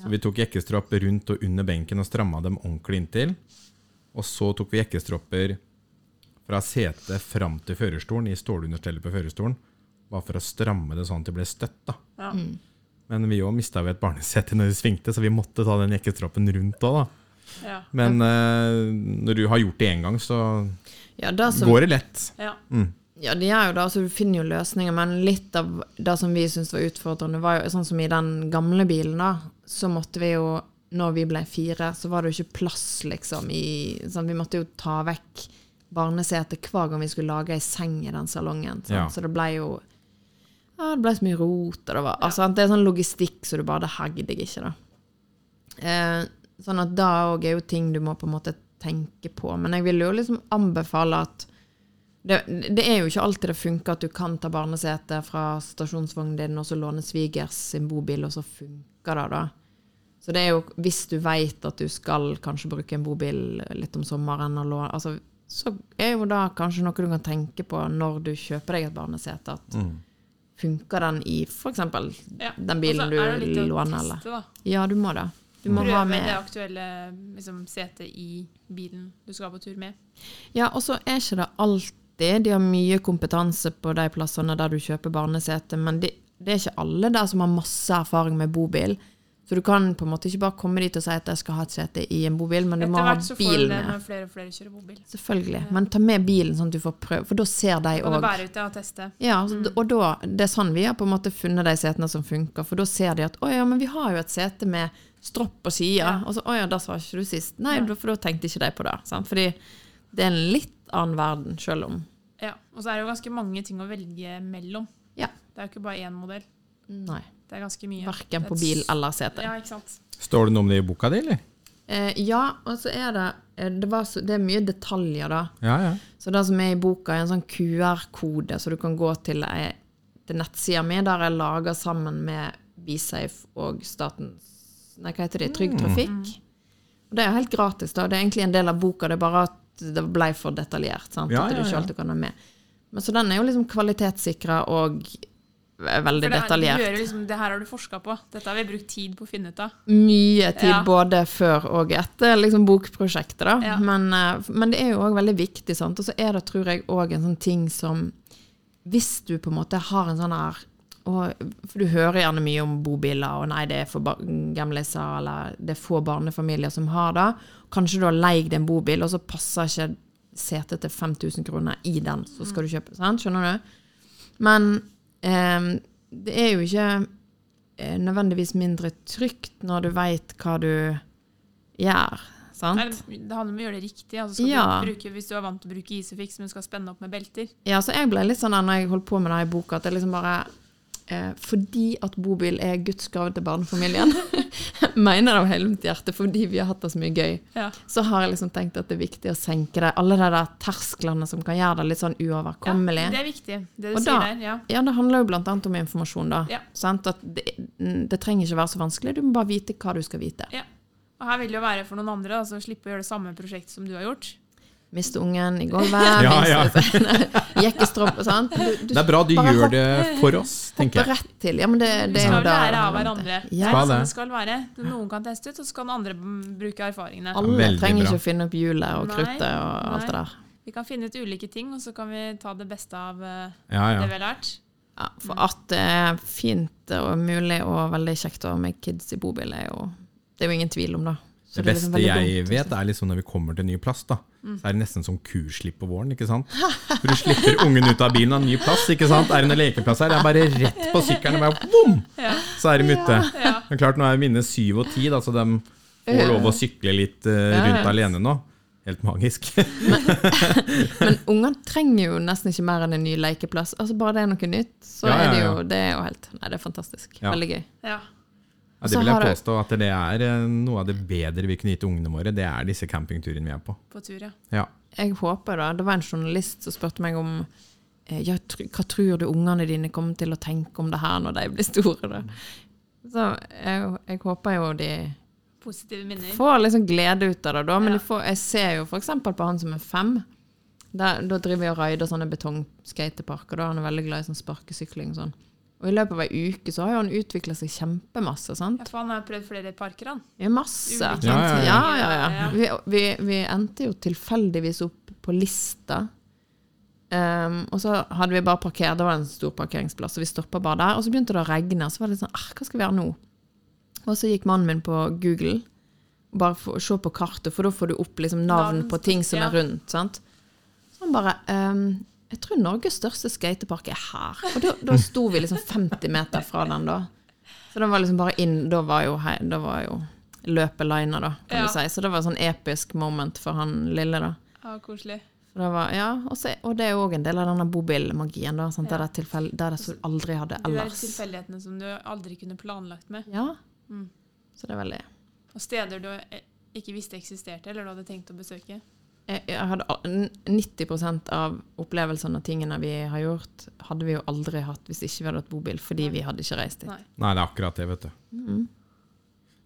Så vi tok jekkestropper rundt og under benken og stramma dem ordentlig inntil. Og så tok vi jekkestropper fra setet fram til førerstolen, i stålunderstellet på førerstolen. Bare for å stramme det sånn at det ble støtt, da. Ja. Men vi òg mista et barnesete når vi svingte, så vi måtte ta den jekkestroppen rundt òg, da. Ja. Men uh, når du har gjort det én gang, så Ja, det som går det lett. ja. Mm. Ja, det gjør jo det, altså du finner jo løsninger, men litt av det som vi syntes var utfordrende, var jo sånn som i den gamle bilen, da, så måtte vi jo Når vi ble fire, så var det jo ikke plass, liksom, i sånn, Vi måtte jo ta vekk barnesetet hver gang vi skulle lage ei seng i den salongen. Ja. Så det ble jo Ja, det ble så mye rot, og det var Altså, det er sånn logistikk så du bare Det hegg deg ikke, da. Eh, sånn at da òg er jo ting du må på en måte tenke på. Men jeg vil jo liksom anbefale at det, det er jo ikke alltid det funker at du kan ta barnesete fra stasjonsvognen din og så låne svigers sin bobil, og så funker det, da. Så det er jo, hvis du veit at du skal kanskje bruke en bobil litt om sommeren, og låne, altså, så er jo da kanskje noe du kan tenke på når du kjøper deg et barnesete. At Mm. funker den i f.eks. Ja. den bilen Og så det du låner, eller? da. Ja, du må det. Du må ha med det aktuelle liksom, setet i bilen du skal på tur med. Ja, og så er ikke det alltid De har mye kompetanse på de plassene der du kjøper barnesete, men det, det er ikke alle der som har masse erfaring med bobil. Så du kan på en måte ikke bare komme dit og si at jeg skal ha et sete i en bobil, men du må Etter ha hvert så får du bil med. flere og flere kjører bobil. Selvfølgelig. Men ta med bilen sånn at du får prøve, for da ser de òg. du òg. bære ut og teste? Ja, så- og da, det er sånn vi har på en måte funnet de setene som funker, for da ser de at å ja, men vi har jo et sete med stropp på sida. Ja. Og så å ja, det sa ikke du sist. Nei, for da tenkte ikke de på det. Sant? Fordi det er en litt annen verden, sjøl om Ja. Og så er det jo ganske mange ting å velge mellom. Ja. Det er jo ikke bare én modell. Nei. Det er ganske mye. Verken på bil eller sete. Ja, ikke sant. Står det noe om det i boka di, eller? Eh, ja, og så er det eh, det, var så, det er mye detaljer, da. Ja, ja. Så det som er i boka, er en sånn QR-kode, så du kan gå til, ei- til nettsida mi, der jeg lager sammen med Bisafe og Statens Nei, hva heter det? Trygg Trafikk. Og det er helt gratis, da. Det er egentlig en del av boka, det er bare at det ble for detaljert. Sant? Ja, at du ikke ja. alltid kan ha med. Men så den er jo liksom kvalitetssikra og veldig For det, er- detaljert. Du gjør liksom, det her har du forska på. Dette har vi brukt tid på å finne ut av. mye tid Ja. både før og etter liksom, bokprosjektet. Da. Ja. Men, eh, men det er jo òg veldig viktig. Sant? Og så er det, tror jeg, òg en sånn ting som Hvis du på en måte har en sånn her og, For du hører gjerne mye om bobiler, og nei, det er for gamliser, eller det er få barnefamilier som har det. Kanskje du har leid en bobil, og så passer ikke setet til 5000 kroner i den, så skal du kjøpe. Sant? Skjønner du? Men eh, det er jo ikke eh, nødvendigvis mindre trygt når du veit hva du gjør. Sant? Nei, Det handler om å gjøre det riktig. Altså Ja. du bruke, hvis du er vant til å bruke Isofix, men skal spenne opp med belter. Ja, så jeg ble litt sånn der når jeg holdt på med det i boka, at det liksom bare eh, Fordi at bobil er Guds gave til barnefamilien, mener det av hele mitt hjerte, fordi vi har hatt det så mye gøy, Ja. så har jeg liksom tenkt at det er viktig å senke det. Alle de der tersklene som kan gjøre det litt sånn uoverkommelig. det er viktig, det du Og sier da- der. Ja. Ja, det handler jo blant annet om informasjon, da. Ja. Sant? At det, det trenger ikke være så vanskelig, du må bare vite hva du skal vite. Og her vil det jo være for noen andre, altså slippe å gjøre det samme prosjektet som du har gjort. Miste ungen i gulvet, Ja, ja. jekkestropp og Du, du Det er bra du gjør hopp- det for oss, tenker jeg. rett til. Ja, men det, det er skal jo jo lære av hverandre. Det Ja, er Skal sånn det. det skal være. Noen kan teste ut, og så kan andre bruke erfaringene. Alle Veldig trenger bra. ikke å finne opp hjulet og kruttet og alt det der. Vi kan finne ut ulike ting, og så kan vi ta det beste av ja, Ja, det vi har lært. Ja, for at det er fint og mulig og veldig kjekt å ha med kids i bobil, er jo Det er jo ingen tvil om det. Så Det liksom beste veldig jeg dumt, vet, liksom. er liksom når vi kommer til ny plass, da. Mm. Så er det nesten som kurslipp på våren, ikke sant. For du slipper ungen ut av bilen av ny plass, ikke sant. Er det noen lekeplass her? Det er bare rett på sykkelen, og bare bom! Ja. Så er de ute. Ja. Men klart, nå er mine syv og ti, da, så de får lov å sykle litt uh, rundt Ja. alene nå. Helt magisk. Men unger trenger jo nesten ikke mer enn en ny lekeplass. Altså Bare det er noe nytt, så Ja, ja, er det jo Det er jo helt Nei, det er fantastisk. Ja. Veldig gøy. Ja. Ja, det vil jeg påstå at det er eh, noe av det bedre vi kunne gitt ungene våre. Det er disse campingturene vi er på. På tur, ja. Ja. Jeg håper da, Det var en journalist som spurte meg om eh, ja, hva tror du ungene dine kommer til å tenke om det her når de blir store. Da? Så jeg, jeg håper jo de Positive minner. får liksom glede ut av det, da. Men Ja. de får, jeg ser jo f.eks. på han som er fem. Da, da driver vi og raider sånne betongskateparker. Da han er veldig glad i sånn sparkesykling sånn. Og i løpet av ei uke så har jo han utvikla seg kjempemasse. sant? Ja, for han har prøvd flere parker, han. Ja, masse. Ulike? Ja, ja, ja. ja, ja, ja. Ja. Vi, vi, vi endte jo tilfeldigvis opp på lista. Um, og så hadde vi bare parkert, det var en stor parkeringsplass, og vi stoppa bare der. Og så begynte det å regne, og så var det sånn ah, Hva skal vi gjøre nå? Og så gikk mannen min på Google, bare for, se på kartet, for da får du opp liksom navn Navn, på ting som er rundt. sant? Så han bare ehm, Jeg tror Norges største skatepark er her. Og da, da sto vi liksom 50 meter fra den, da. Så det var liksom bare inn Da var jo, hei, da var jo løpet lina, da, kan Ja. du si. Så det var et sånn episk moment for han lille, da. Ja, koselig. Det var, ja, og, så, og det er òg en del av denne bobilmagien, da. Sant? Ja. Der det er det så aldri hadde De der ellers. tilfeldighetene som du aldri kunne planlagt med. Ja. Mm. Så det er veldig Og steder du eh, ikke visste eksisterte, eller du hadde tenkt å besøke. Jeg, hadde, 90% av opplevelsene og tingene vi har gjort, hadde vi jo aldri hatt hvis ikke vi hadde hatt bobil, fordi vi hadde ikke reist dit. Nei. Nei, det er akkurat det, vet du. Mm.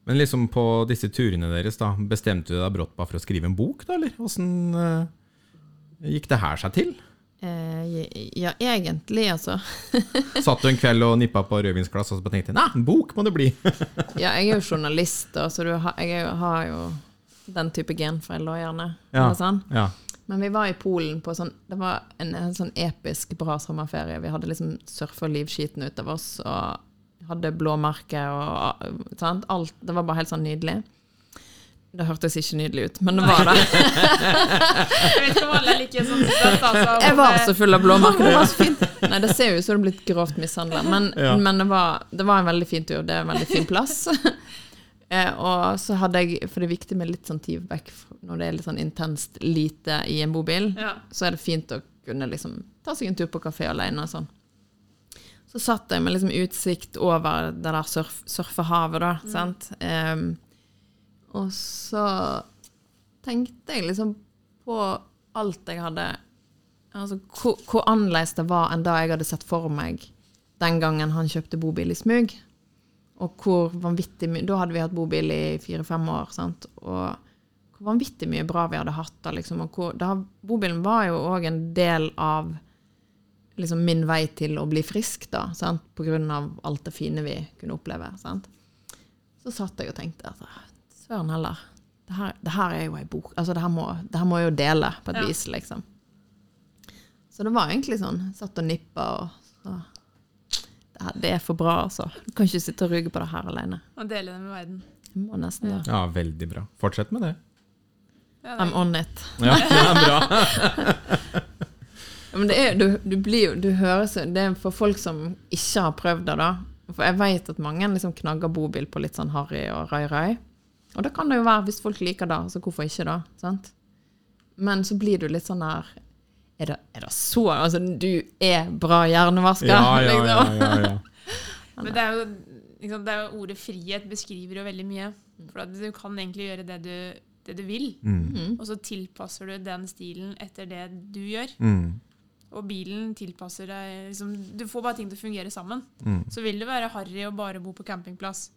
Men liksom på disse turene deres, da, bestemte du deg brått bare for å skrive en bok, da, eller? Åssen uh, gikk det her seg til? Eh, ja, egentlig, altså. Satt du en kveld og nippa på rødvinsglass og så tenkte Nei, en bok må det bli! Ja, jeg er jo journalist, da, så du har, jeg har jo den type genforeldre gjerne. Ja. Eller sånn. Ja. Men vi var i Polen på sånn Det var en, en sånn episk bra sommerferie. Vi hadde liksom surfa livskiten ut av oss og hadde blåmerker og sant? Alt. Det var bare helt sånn nydelig. Det hørtes ikke nydelig ut, men det var det. Jeg sånn altså. Var så full av blåmerker. Det var så fint. Nei, det ser jo ut som det er blitt grovt mishandla, men, Ja. men det, var, det var en veldig fin tur. Det er en veldig fin plass. Eh, og så hadde jeg, for det er viktig med litt sånn tid når det er litt sånn intenst lite i en bobil, Ja. så er det fint å kunne liksom ta seg en tur på kafé alene og sånn. Så satt jeg med liksom utsikt over det der surf, surfehavet, da, sant. Eh, og så tenkte jeg liksom på alt jeg hadde Altså hvor, hvor annerledes det var enn da jeg hadde sett for meg den gangen han kjøpte bobil i smug. Og hvor vanvittig mye Da hadde vi hatt bobil i fire-fem år, sant. Og hvor vanvittig mye bra vi hadde hatt da, liksom. Og hvor, da, bobilen var jo òg en del av liksom min vei til å bli frisk, da. Sant? På grunn av alt det fine vi kunne oppleve. Sant? Så satt jeg og tenkte at søren heller, det her, det her er jo ei bok. Altså, det her, må, det her må jeg jo dele på et Ja. vis, liksom. Så det var egentlig sånn. Satt og nippa og så det, det er for bra, altså. Du kan ikke sitte og ruge på det her alene. Og dele det med verden. Må nesten det. ja, veldig bra. Fortsett med det. Ja, det I'm on it. Ja, det er bra. Ja, men det er, du, du blir jo Du høres jo Det er for folk som ikke har prøvd det, da. For jeg vet at mange liksom knagger bobil på litt sånn harry og rai-rai. Og det kan det jo være hvis folk liker det, så hvorfor ikke, da? Sant? Men så blir du litt sånn her Er det, er det så Altså, du er bra hjernevasker, Ja, ja, ja, liksom. ja, ja. men det er jo liksom, det er jo Ordet frihet beskriver jo veldig mye. For at du kan egentlig gjøre det du, det du vil, Mm. og så tilpasser du den stilen etter det du gjør. Mm. Og bilen tilpasser deg liksom, Du får bare ting til å fungere sammen. Mm. Så vil det være harry å bare bo på campingplass,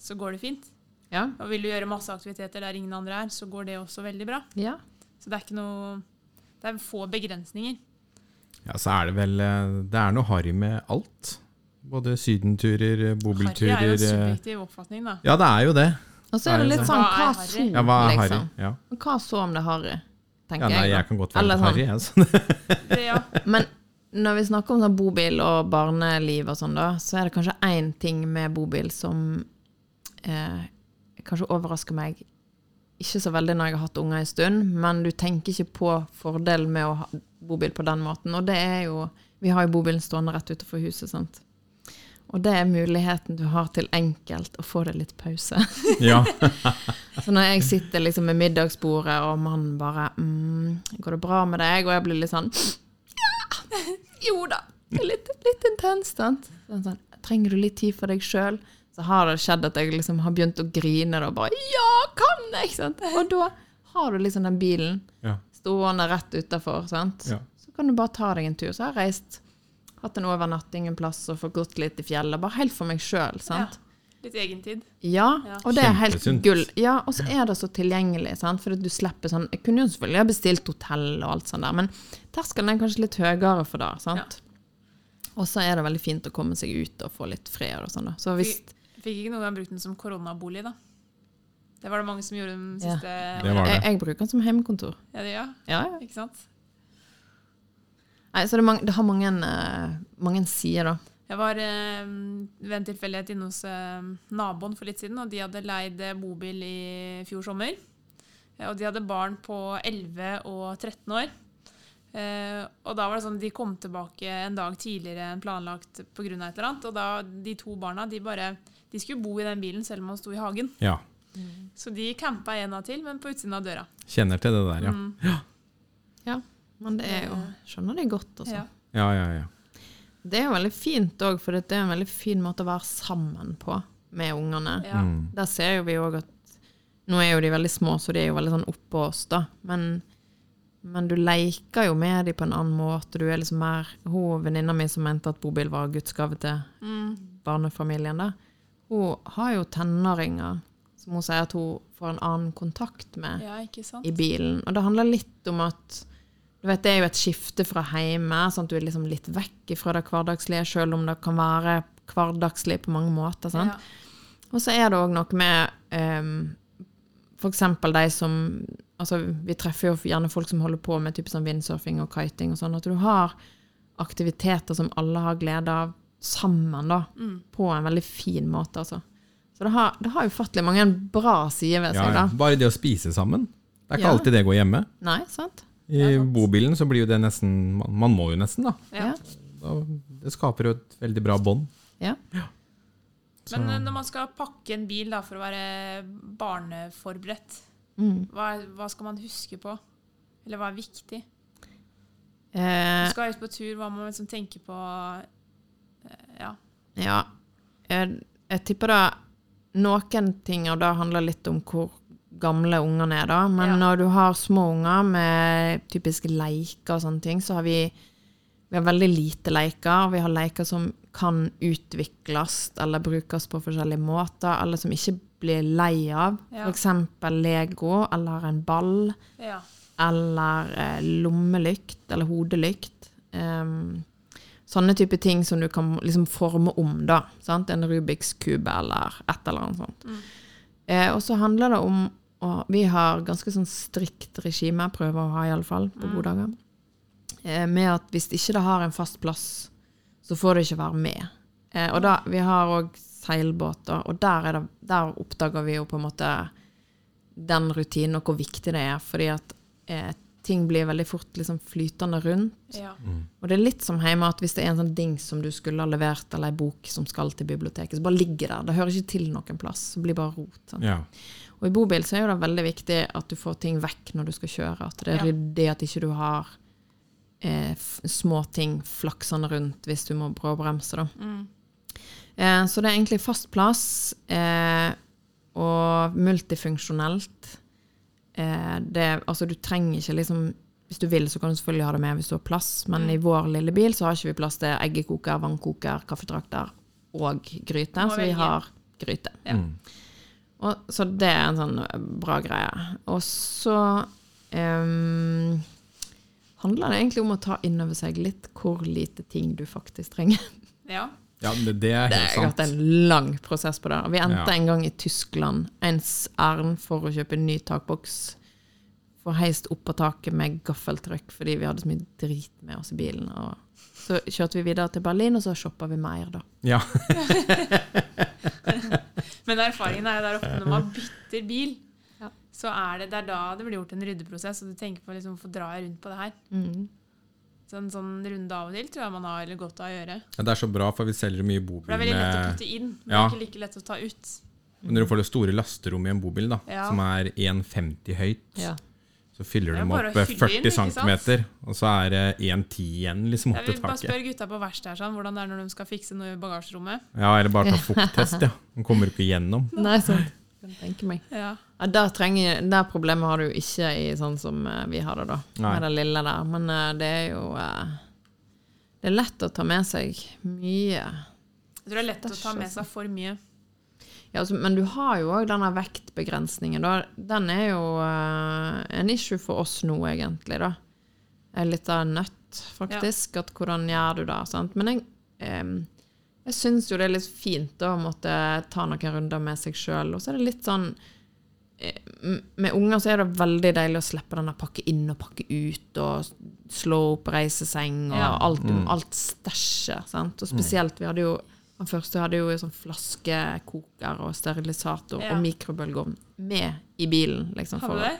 så går det fint. Ja. Og vil du gjøre masse aktiviteter der ingen andre er, så går det også veldig bra. ja. Så det er ikke noe Det er få begrensninger. Ja, så er det vel eh, Det er noe harry med alt. Både sydenturer, bobilturer Harry er jo en eh, subjektiv oppfatning, da. Ja, det er jo det. Og så er det litt sånn Hva er harry? Ja, hva er harry? liksom? Ja. Hva så om det er harry? ja, Tenker nei, jeg. kan godt være sånn. harry, jeg. Så. Ja. Men når vi snakker om sånn bobil og barneliv og sånn, da, så er det kanskje én ting med bobil som eh, kanskje overrasker meg ikke så veldig når jeg har hatt unger en stund, men du tenker ikke på fordelen med å ha bobil på den måten. Og det er jo Vi har jo bobilen stående rett utenfor huset, sant. Og det er muligheten du har til enkelt å få deg litt pause. Ja. Så når jeg sitter liksom med middagsbordet, og mannen bare mm, 'Går det bra med deg?' Og jeg blir litt sånn Ja, jo da. Litt, litt intenst, sant. Sånn, sånn, Trenger du litt tid for deg sjøl? Så har det skjedd at jeg liksom har begynt å grine og bare 'Ja, kan jeg?' Sant? Og da har du liksom den bilen Ja. stående rett utafor. Ja. Så kan du bare ta deg en tur. Så jeg har reist, hatt en overnatting en plass og fått gått litt i fjellet, bare helt for meg sjøl, Ja. Litt egentid. Ja, Ja. og det er helt gull. Ja, og så er det så tilgjengelig, sant? for du slipper sånn Jeg kunne jo selvfølgelig ha bestilt hotell og alt sånt der, men terskelen er kanskje litt høyere for det. sant? Og så er det veldig fint å komme seg ut og få litt fred og sånn. Så hvis Fikk ikke noen gang brukt den som koronabolig, da. Det var det mange som gjorde den Ja. siste Det var det. jeg, jeg bruker den som hjemmekontor. Ja, det, gjør Ja, ja. ikke sant? Nei, så det, mange, det har mange, uh, mange sider, da. Jeg var uh, ved en tilfeldighet inne hos uh, naboen for litt siden, og de hadde leid bobil i fjor sommer. Og de hadde barn på 11 og 13 år. Eh, og da var det sånn, De kom tilbake en dag tidligere enn planlagt pga. et eller annet. Og da, de to barna de bare, de skulle bo i den bilen selv om han sto i hagen. Ja. Så de campa en av til, men på utsiden av døra. Kjenner til det der, ja. Mm. Ja, men det er jo Skjønner det godt, altså. Ja. Ja, ja, ja. Det er jo veldig fint òg, for det er en veldig fin måte å være sammen på med ungene. Ja. Mm. Der ser jo vi òg at Nå er jo de veldig små, så de er jo veldig sånn oppå oss, da. Men, men du leker jo med dem på en annen måte. Du er liksom mer Hun venninna mi som mente at bobil var Guds gave til Mm. barnefamilien, da. Hun har jo tenåringer som hun sier at hun får en annen kontakt med ja, i bilen. Og det handler litt om at du vet, Det er jo et skifte fra hjemme, sånn at du er liksom litt vekk fra det hverdagslige, selv om det kan være hverdagslig på mange måter. Sant? Ja. Og så er det òg noe med um, f.eks. de som altså Vi treffer jo gjerne folk som holder på med type sånn windsurfing og kiting og sånn. At du har aktiviteter som alle har glede av sammen, da. Mm. På en veldig fin måte, altså. Så det har, det har ufattelig mange bra sider ved seg, ja. da. Bare det å spise sammen. Det er ikke Ja. alltid det går hjemme. Nei, sant? I sant. bobilen så blir jo det nesten Man, man må jo nesten, da. Ja. da. Det skaper jo et veldig bra bånd. Ja. Men eh, når man skal pakke en bil da, for å være barneforberedt, Mm. hva, hva skal man huske på? Eller hva er viktig? Eh, Du skal ut på tur, hva må man liksom tenke på? Ja. Ja. Jeg, jeg tipper da Noen ting av det handler litt om hvor gamle ungene er, da. Men Ja. når du har små unger med typiske leker og sånne ting, så har vi vi har veldig lite leker. Vi har leker som kan utvikles eller brukes på forskjellige måter, eller som ikke blir lei av. Ja. Eksempel Lego eller en ball ja. eller eh, lommelykt eller hodelykt. Em, sånne type ting som du kan liksom forme om, da. Sant? En Rubiks kube eller et eller annet sånt. Mm. Eh, og så handler det om og Vi har ganske sånn strikt regime, prøver å ha iallfall, på Mm. gode dager. Eh, med at hvis ikke det har en fast plass, så får det ikke være med. Eh, og da, vi har òg seilbåter, og der, er det, der oppdager vi jo på en måte den rutinen og hvor viktig det er, fordi at eh, ting blir veldig fort liksom flytende rundt. ja. Og det er litt som hjemme at hvis det er en sånn dings som du skulle ha levert, eller ei bok som skal til biblioteket, så bare ligger der. Det hører ikke til noen plass. Det blir bare rot. Sant? Ja. Og i bobil så er det veldig viktig at du får ting vekk når du skal kjøre. At det er Ja. ryddig, at ikke du har eh, små ting flaksende rundt hvis du må bråbremse. Da. Mm. Eh, så det er egentlig fast plass eh, og multifunksjonelt. Eh, det, altså du trenger ikke liksom Hvis du vil, så kan du selvfølgelig ha det med hvis du har plass, men Mm. i vår lille bil så har ikke vi plass til eggekoker, vannkoker, kaffetrakter og gryte. Så vi har gryte. Ja. Mm. Og, så det er en sånn bra greie. Og så ehm, handler det egentlig om å ta inn over seg litt hvor lite ting du faktisk trenger. ja. Ja, det, det er Det helt har vært sant. en lang prosess på det. Vi endte Ja. en gang i Tyskland, ens ærend for å kjøpe en ny takboks. For heist opp på taket med gaffeltrykk fordi vi hadde så mye drit med oss i bilen. Og så kjørte vi videre til Berlin, og så shoppa vi mer, da. Ja. Men erfaringen er jo der ofte når man bytter bil, Ja. så er det, det er da det blir gjort en ryddeprosess, og du tenker på liksom, hvorfor drar jeg rundt på det her? Mm. En sånn runde av og til tror jeg man har eller godt av å gjøre. Ja, Det er så bra, for vi selger mye For bobil det er veldig lett å putte inn, men Ja. ikke like lett å ta ut. Når du får det store lasterommet i en bobil, da, Ja. som er 1,50 høyt, Ja. så fyller du dem opp å eh, fylle inn, 40 ikke cm, og så er det 1,10 igjen liksom Jeg opp til vil bare spør spørre gutta på verkstedet her, sånn, hvordan det er når de skal fikse noe i bagasjerommet. Ja, eller bare ta fukttest, ja. De kommer ikke igjennom. Nei, sant. Kan tenke meg. Ja. Ja, der, trenger, der problemet har du jo ikke i sånn som eh, vi har det, da. Nei. Med det lille der. Men uh, det er jo uh, Det er lett å ta med seg mye. Jeg tror det er lett å ta med seg for mye. Ja, altså, men du har jo òg denne vektbegrensningen. Da. Den er jo uh, en issue for oss nå, egentlig. da. Litt av en nøtt, faktisk. At hvordan gjør du det? Sant? Men jeg, em, jeg syns jo det er litt fint da, å måtte ta noen runder med seg sjøl. Og så er det litt sånn eh, Med unger så er det veldig deilig å slippe den der pakke inn og pakke ut, og slå opp reiseseng og Ja. alt, Mm. alt stæsjet. sant? Og spesielt, vi hadde jo Han første hadde jo sånn flaskekoker og sterilisator Ja. og mikrobølgeovn med i bilen. liksom. Har for du å- det?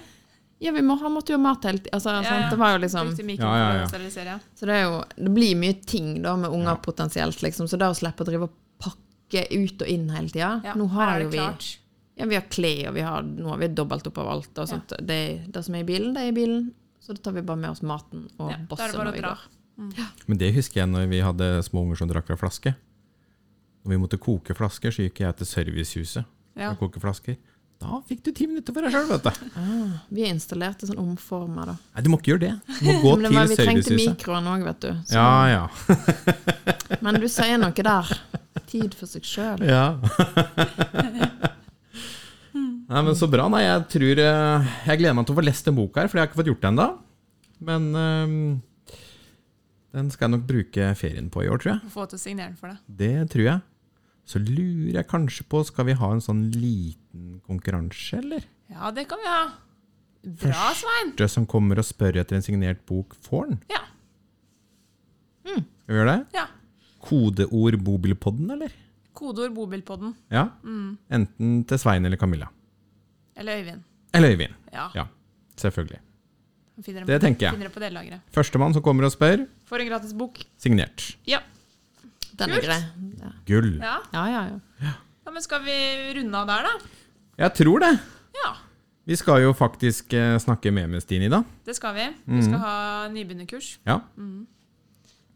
Ja, vi må, han måtte jo ha mat hele tiden. Altså, Ja, ja. Det var jo liksom Ja. Så det er jo Det blir mye ting da med unger Ja. potensielt, liksom. Så det å slippe å drive og pakke ut og inn hele tida Ja, Nå har jo vi klart. Ja, vi har klær, og vi har, nå har vi dobbelt opp av alt. Og sånt. Det, det som er i bilen, det er i bilen. Så da tar vi bare med oss maten og Ja, bosset når vi går. går. Men det husker jeg når vi hadde små unger som drakk av flaske. Når vi måtte koke flasker, så gikk jeg til servicehuset Ja. og koke flasker. Da fikk du ti minutter for deg sjøl, vet du. Ah, vi installerte sånn omformer, da. Nei, du må ikke gjøre det. Du må gå Men det var, vi trengte mikroen òg, vet du. Så, Ja, ja. Men du sier noe der. Tid for seg sjøl. ja. Nei, men Så bra. Nei, jeg tror eh, Jeg gleder meg til å få lest den boka her, for jeg har ikke fått gjort det ennå. Men eh, den skal jeg nok bruke ferien på i år, tror jeg. Få til å signere den for deg. Det tror jeg. Så lurer jeg kanskje på Skal vi ha en sånn liten konkurranse, eller? Ja, det kan vi ha. Bra, Svein. Første som kommer og spør etter en signert bok, får den. Ja. Skal vi gjøre det? ja. Kodeord Bobilpodden, eller? Kodeord bobilpodden. Ja. Mm. Enten til Svein eller Camilla. Eller Øyvind. Eller Øyvind. Ja. Ja, selvfølgelig. Det tenker jeg. Finner det på. Førstemann som kommer og spør, Får en gratis bok. signert. Ja. Den er grei. Ja. Gull. ja. ja, ja, ja. Ja, men skal vi runde av der, da? Jeg tror det. Ja, Vi skal jo faktisk eh, snakke mer med Stine i dag. det skal vi. Vi Mhm. skal ha nybegynnerkurs, Ja.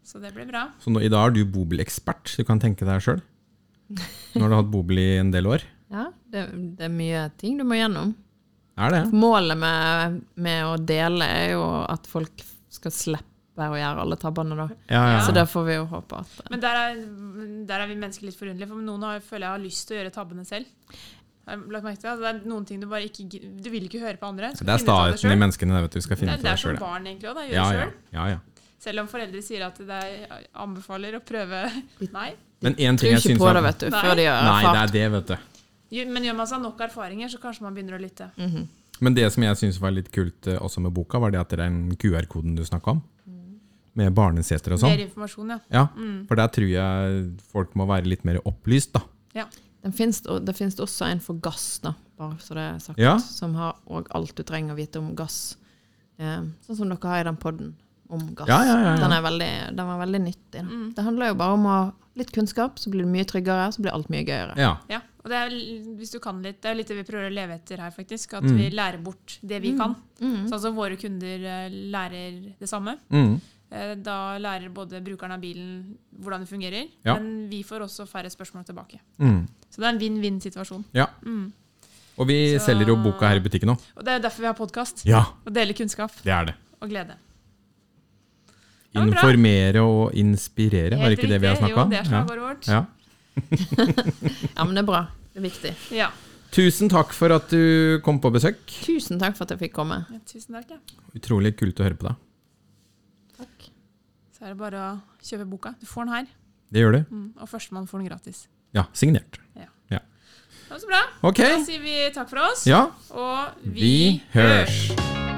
så det blir bra. Så nå, i dag er du bobilekspert. Du kan tenke deg sjøl. Nå har du hatt bobil i en del år. ja det, det er mye ting du må gjennom. Er det? Målet med, med å dele er jo at folk skal slippe å gjøre alle tabbene, da. Ja, ja. Så det får vi jo håpe at Men der er, der er vi mennesker litt forunderlige, for noen har, føler jeg har lyst til å gjøre tabbene selv. Lagt merke til, altså, det er noen ting du bare ikke Du vil ikke høre på andre. Det er det starten i menneskene. det Vet du, du skal Det det er som barn, egentlig òg. Gjøre Ja, det ja, selv. ja, ja. Selv om foreldre sier at de anbefaler å prøve Nei. Men én ting jeg syns på det, var vet du, Nei. Nei, det er det, vet du. Jo, Men gjør man seg nok erfaringer, så kanskje man begynner å lytte. Mhm. Men det som jeg syns var litt kult eh, også med boka, var det at det er den QR-koden du snakka om. Med barneseter og Mer sånn. informasjon, ja. Ja, Mm. for der tror jeg folk må være litt mer opplyst, da. Ja. finnes, det finnes også en for gass, da, bare så det er sagt, Ja. som har alt du trenger å vite om gass. Eh, sånn som dere har i den podden om gass. Ja, ja, ja, ja. Den, er veldig, den var veldig nyttig. Da. Mm. Det handler jo bare om å ha litt kunnskap, så blir du mye tryggere, så blir alt mye gøyere. Ja. ja. Og det er, hvis du kan litt, det er litt det vi prøver å leve etter her, faktisk. At Mm. vi lærer bort det vi kan. Mm. Sånn som våre kunder eh, lærer det samme. Mm. Eh, Da lærer både brukeren av bilen hvordan det fungerer, Ja. men vi får også færre spørsmål tilbake. Mm. Så det er en vinn-vinn-situasjon. ja. Mm. Og vi Så- selger jo boka her i butikken òg. Og det er derfor vi har podkast. Ja, Og deler kunnskap det er det. og glede. Ja. Informere og inspirere, var det ikke det vi har riktig. snakka om? Jo, det er Ja. slagordet vårt. Ja. Ja, men det er bra. Det er viktig. Ja. Tusen takk for at du kom på besøk. Tusen takk for at jeg fikk komme. ja. Tusen takk. Ja. Utrolig kult å høre på deg. Så er det bare å kjøpe boka. Du får den her, Det gjør du. mm. og førstemann får den gratis. Ja, signert. Det var så bra. Okay. Da sier vi takk for oss, Ja, og vi hørs.